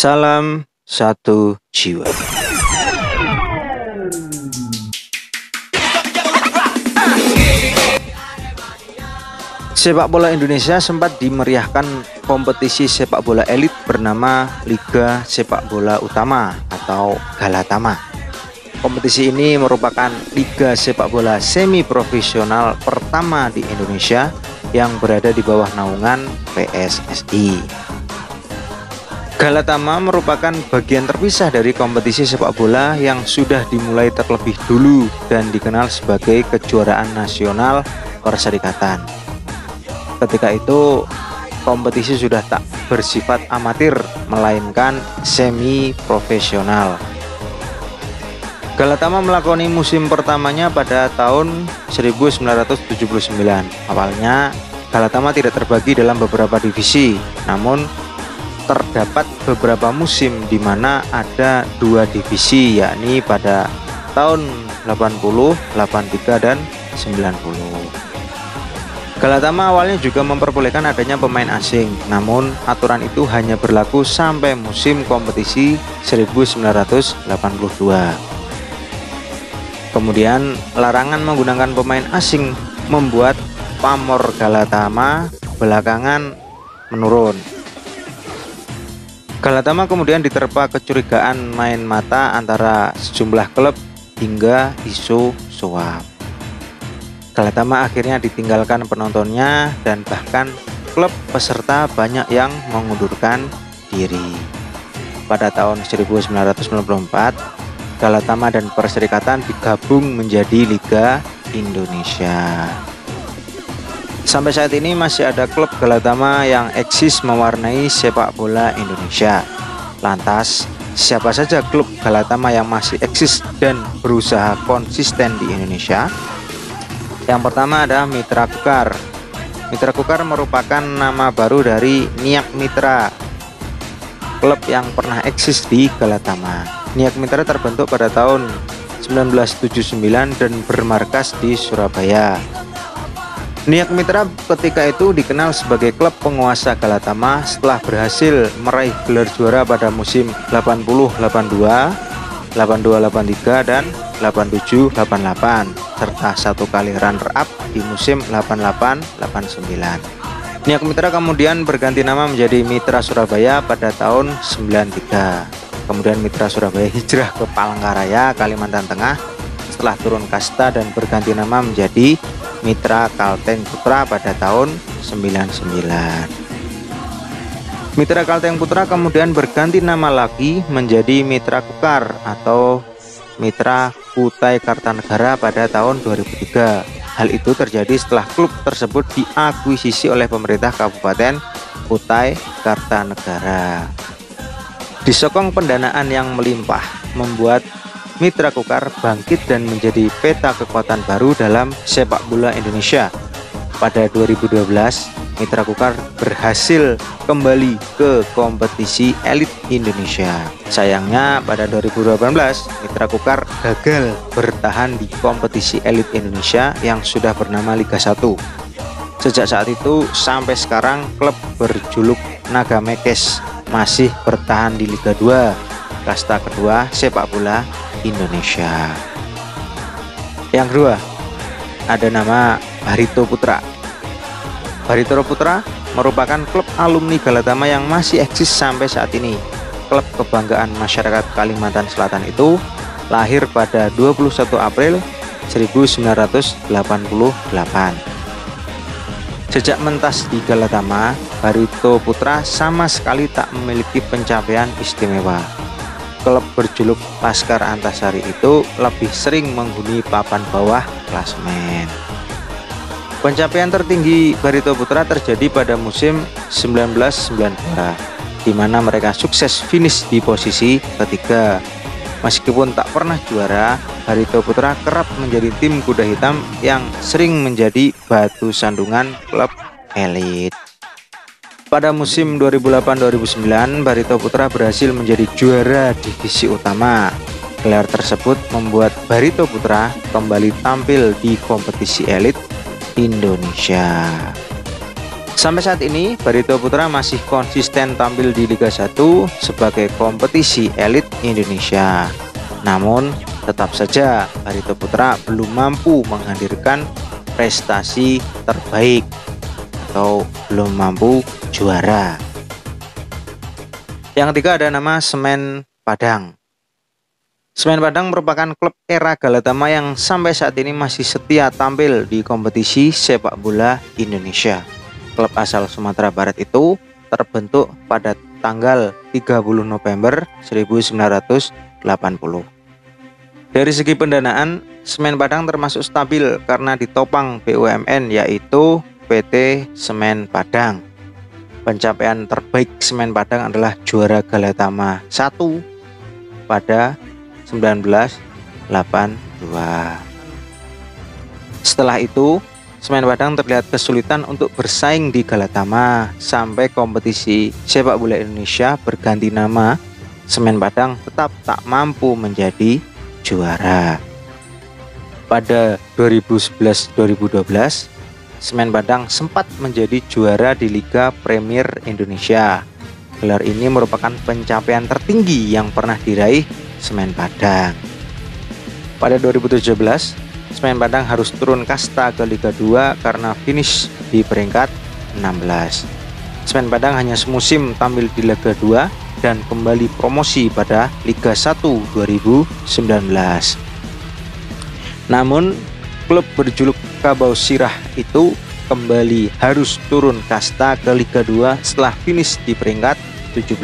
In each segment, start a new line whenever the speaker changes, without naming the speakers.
Salam satu jiwa. Sepak bola Indonesia sempat dimeriahkan kompetisi sepak bola elit bernama Liga Sepak Bola Utama atau Galatama. Kompetisi ini merupakan liga sepak bola semi profesional pertama di Indonesia yang berada di bawah naungan PSSI. Galatama merupakan bagian terpisah dari kompetisi sepak bola yang sudah dimulai terlebih dulu dan dikenal sebagai kejuaraan nasional perserikatan. Ketika itu kompetisi sudah tak bersifat amatir melainkan semi profesional. Galatama melakoni musim pertamanya pada tahun 1979. Awalnya Galatama tidak terbagi dalam beberapa divisi, namun terdapat beberapa musim di mana ada dua divisi yakni pada tahun 80, 83 dan 90. Galatama awalnya juga memperbolehkan adanya pemain asing, namun aturan itu hanya berlaku sampai musim kompetisi 1982. Kemudian, larangan menggunakan pemain asing membuat pamor Galatama belakangan menurun. Galatama kemudian diterpa kecurigaan main mata antara sejumlah klub hingga isu suap. Galatama akhirnya ditinggalkan penontonnya dan bahkan klub peserta banyak yang mengundurkan diri. Pada tahun 1994, Galatama dan Perserikatan digabung menjadi Liga Indonesia. Sampai saat ini masih ada klub Galatama yang eksis mewarnai sepak bola Indonesia. Lantas, siapa saja klub Galatama yang masih eksis dan berusaha konsisten di Indonesia? Yang pertama ada Mitra Kukar. Mitra Kukar merupakan nama baru dari Niak Mitra, klub yang pernah eksis di Galatama. Niak Mitra terbentuk pada tahun 1979 dan bermarkas di Surabaya. Niak Mitra ketika itu dikenal sebagai klub penguasa Galatama setelah berhasil meraih gelar juara pada musim 80-82 8283 dan 8788 serta satu kali runner up di musim 8889. Niak Mitra kemudian berganti nama menjadi Mitra Surabaya pada tahun 93. Kemudian Mitra Surabaya hijrah ke Palangkaraya, Kalimantan Tengah setelah turun kasta dan berganti nama menjadi Mitra Kalteng Putra pada tahun 99. Mitra Kalteng Putra kemudian berganti nama lagi menjadi Mitra Kukar atau Mitra Kutai Kartanegara pada tahun 2003. Hal itu terjadi setelah klub tersebut diakuisisi oleh pemerintah Kabupaten Kutai Kartanegara. Disokong pendanaan yang melimpah membuat Mitra Kukar bangkit dan menjadi peta kekuatan baru dalam sepak bola Indonesia. Pada 2012, Mitra Kukar berhasil kembali ke kompetisi elit Indonesia. Sayangnya pada 2018 Mitra Kukar gagal bertahan di kompetisi elit Indonesia yang sudah bernama Liga 1. Sejak saat itu sampai sekarang klub berjuluk Naga Mekes masih bertahan di Liga 2, kasta kedua sepak bola Indonesia. Yang kedua, ada nama Barito Putra. Baritoro Putra merupakan klub alumni Galatama yang masih eksis sampai saat ini. Klub kebanggaan masyarakat Kalimantan Selatan itu lahir pada 21 April 1988. Sejak mentas di Galatama, Barito Putra sama sekali tak memiliki pencapaian istimewa. Klub berjuluk Laskar Antasari itu lebih sering menghuni papan bawah klasmen. Pencapaian tertinggi Barito Putra terjadi pada musim 1992 di mana mereka sukses finish di posisi ketiga. Meskipun tak pernah juara, Barito Putra kerap menjadi tim kuda hitam yang sering menjadi batu sandungan klub elit. Pada musim 2008-2009, Barito Putra berhasil menjadi juara divisi utama. Gelar tersebut membuat Barito Putra kembali tampil di kompetisi elit Indonesia. Sampai saat ini, Barito Putra masih konsisten tampil di Liga 1 sebagai kompetisi elit Indonesia. Namun, tetap saja Barito Putra belum mampu menghadirkan prestasi terbaik atau belum mampu juara. Yang ketiga ada nama Semen Padang. Semen Padang merupakan klub era Galatama yang sampai saat ini masih setia tampil di kompetisi sepak bola Indonesia. Klub asal Sumatera Barat itu terbentuk pada tanggal 30 November 1980. Dari segi pendanaan, Semen Padang termasuk stabil karena ditopang BUMN yaitu PT Semen Padang. Pencapaian terbaik Semen Padang adalah juara Galatama 1 pada 1982. Setelah itu, Semen Padang terlihat kesulitan untuk bersaing di Galatama sampai kompetisi sepak bola Indonesia berganti nama. Semen Padang tetap tak mampu menjadi juara. Pada 2011-2012, Semen Padang sempat menjadi juara di Liga Premier Indonesia. Gelar ini merupakan pencapaian tertinggi yang pernah diraih Semen Padang. Pada 2017, Semen Padang harus turun kasta ke Liga 2 karena finish di peringkat 16. Semen Padang hanya semusim tampil di Liga 2 dan kembali promosi pada Liga 1 2019. Namun, klub berjuluk Kabau Sirah itu kembali harus turun kasta ke Liga 2 setelah finish di peringkat 17.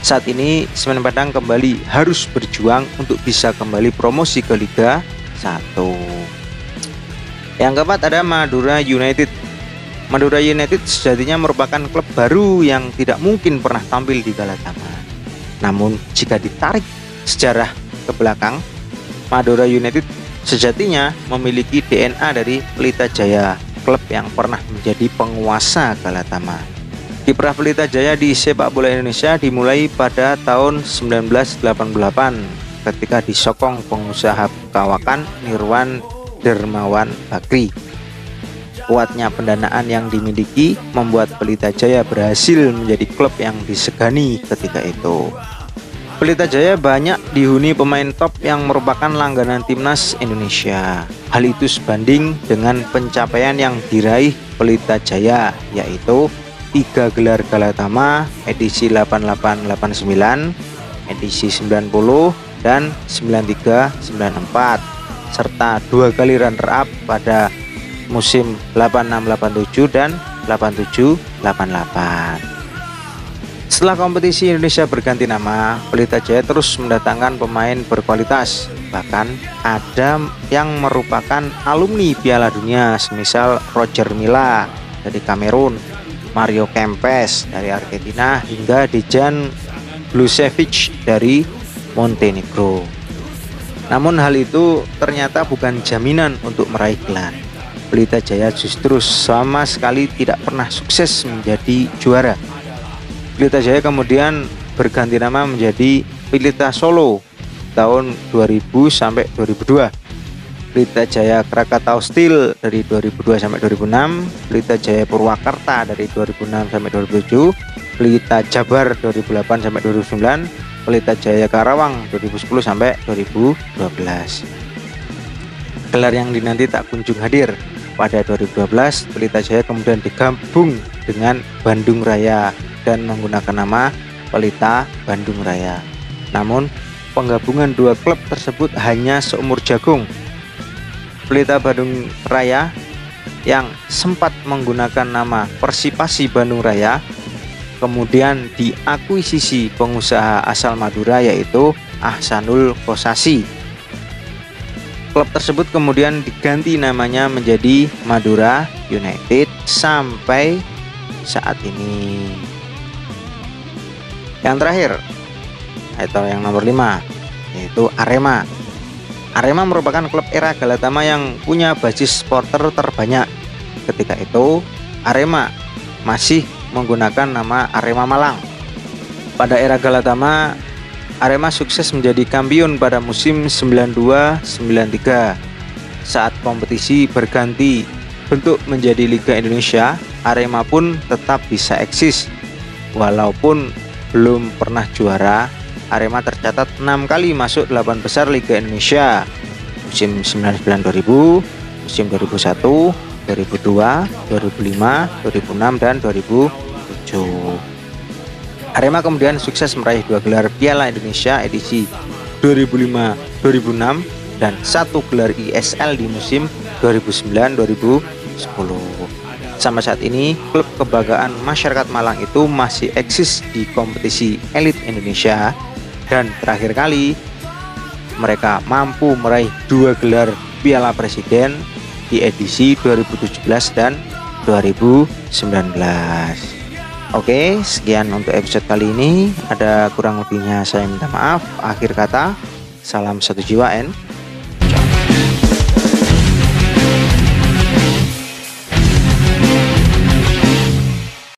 Saat ini Semen Padang kembali harus berjuang untuk bisa kembali promosi ke Liga 1. Yang keempat ada Madura United. Madura United sejatinya merupakan klub baru yang tidak mungkin pernah tampil di Galatama. Namun jika ditarik sejarah ke belakang, Madura United Sejatinya memiliki DNA dari Pelita Jaya, klub yang pernah menjadi penguasa Galatama. Kiprah Pelita Jaya di sepak bola Indonesia dimulai pada tahun 1988 ketika disokong pengusaha kawakan Nirwan Dermawan Bakri. Kuatnya pendanaan yang dimiliki membuat Pelita Jaya berhasil menjadi klub yang disegani ketika itu. Pelita Jaya banyak dihuni pemain top yang merupakan langganan timnas Indonesia. Hal itu sebanding dengan pencapaian yang diraih Pelita Jaya, yaitu tiga gelar Galatama edisi 8889, edisi 90, dan 9394, serta dua kali runner-up pada musim 8687 dan 8788. Setelah kompetisi Indonesia berganti nama, Pelita Jaya terus mendatangkan pemain berkualitas. Bahkan ada yang merupakan alumni Piala Dunia, semisal Roger Milla dari Kamerun, Mario Kempes dari Argentina, hingga Dejan Blusevic dari Montenegro. Namun hal itu ternyata bukan jaminan untuk meraih gelar. Pelita Jaya justru sama sekali tidak pernah sukses menjadi juara Pelita Jaya kemudian berganti nama menjadi Pelita Solo tahun 2000 sampai 2002. Pelita Jaya Krakatau Steel dari 2002 sampai 2006, Pelita Jaya Purwakarta dari 2006 sampai 2007, Pelita Jabar 2008 sampai 2009, Pelita Jaya Karawang 2010 sampai 2012. Gelar yang dinanti tak kunjung hadir. Pada 2012, Pelita Jaya kemudian digabung dengan Bandung Raya dan menggunakan nama Pelita Bandung Raya. Namun, penggabungan dua klub tersebut hanya seumur jagung. Pelita Bandung Raya yang sempat menggunakan nama Persipasi Bandung Raya kemudian diakuisisi pengusaha asal Madura yaitu Ahsanul Kosasi. Klub tersebut kemudian diganti namanya menjadi Madura United sampai saat ini. Yang terakhir atau yang nomor 5 yaitu Arema. Arema merupakan klub era Galatama yang punya basis supporter terbanyak. Ketika itu, Arema masih menggunakan nama Arema Malang. Pada era Galatama, Arema sukses menjadi kampiun pada musim 92-93. Saat kompetisi berganti bentuk menjadi Liga Indonesia, Arema pun tetap bisa eksis walaupun belum pernah juara. Arema tercatat 6 kali masuk 8 besar Liga Indonesia. Musim 99-2000 musim 2001 2002 2005 2006 dan 2007 Arema kemudian sukses meraih dua gelar Piala Indonesia edisi 2005, 2006 dan satu gelar ISL di musim 2009-2010. Sampai saat ini, klub kebanggaan masyarakat Malang itu masih eksis di kompetisi elit Indonesia dan terakhir kali mereka mampu meraih dua gelar Piala Presiden di edisi 2017 dan 2019. Oke, sekian untuk episode kali ini. Ada kurang lebihnya saya minta maaf. Akhir kata, salam satu jiwa N.